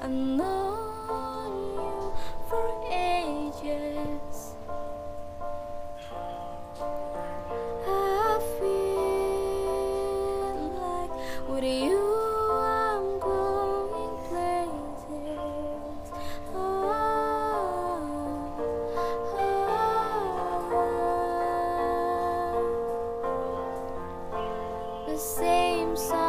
I've known you for ages. I feel like with you. I'm going places. Oh, oh, oh. The same song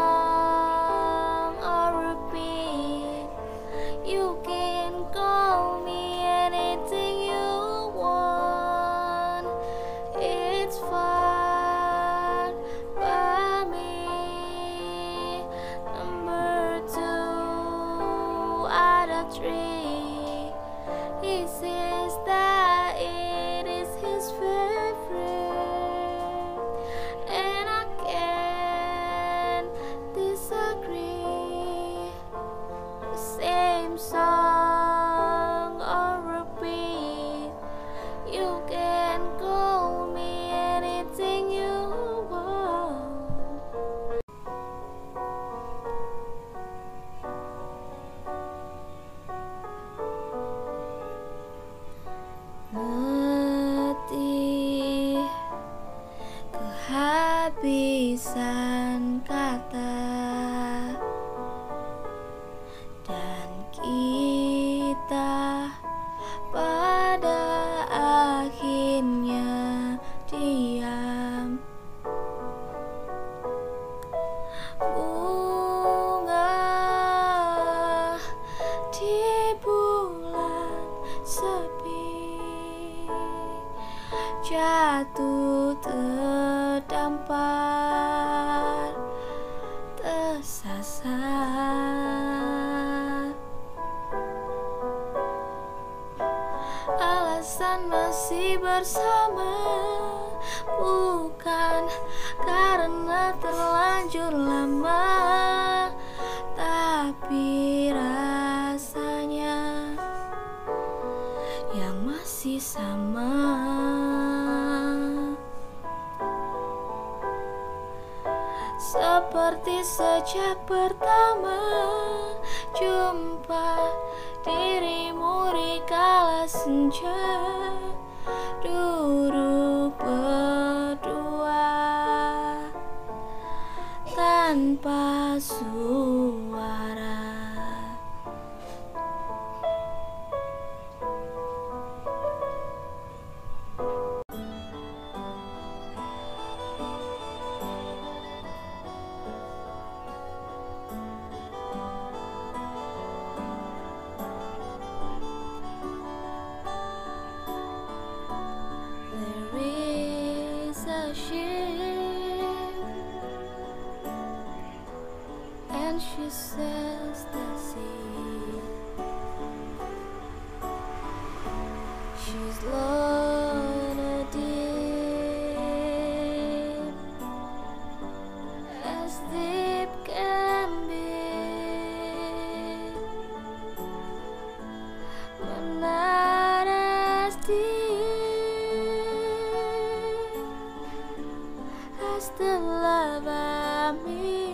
jatuh terdampar tersasar. Alasan masih bersama bukan karena terlanjur lama tapi rasanya yang masih sama seperti sejak pertama jumpa dirimu di kala senja. Duduk berdua tanpa suara and she says that. the love I'm in.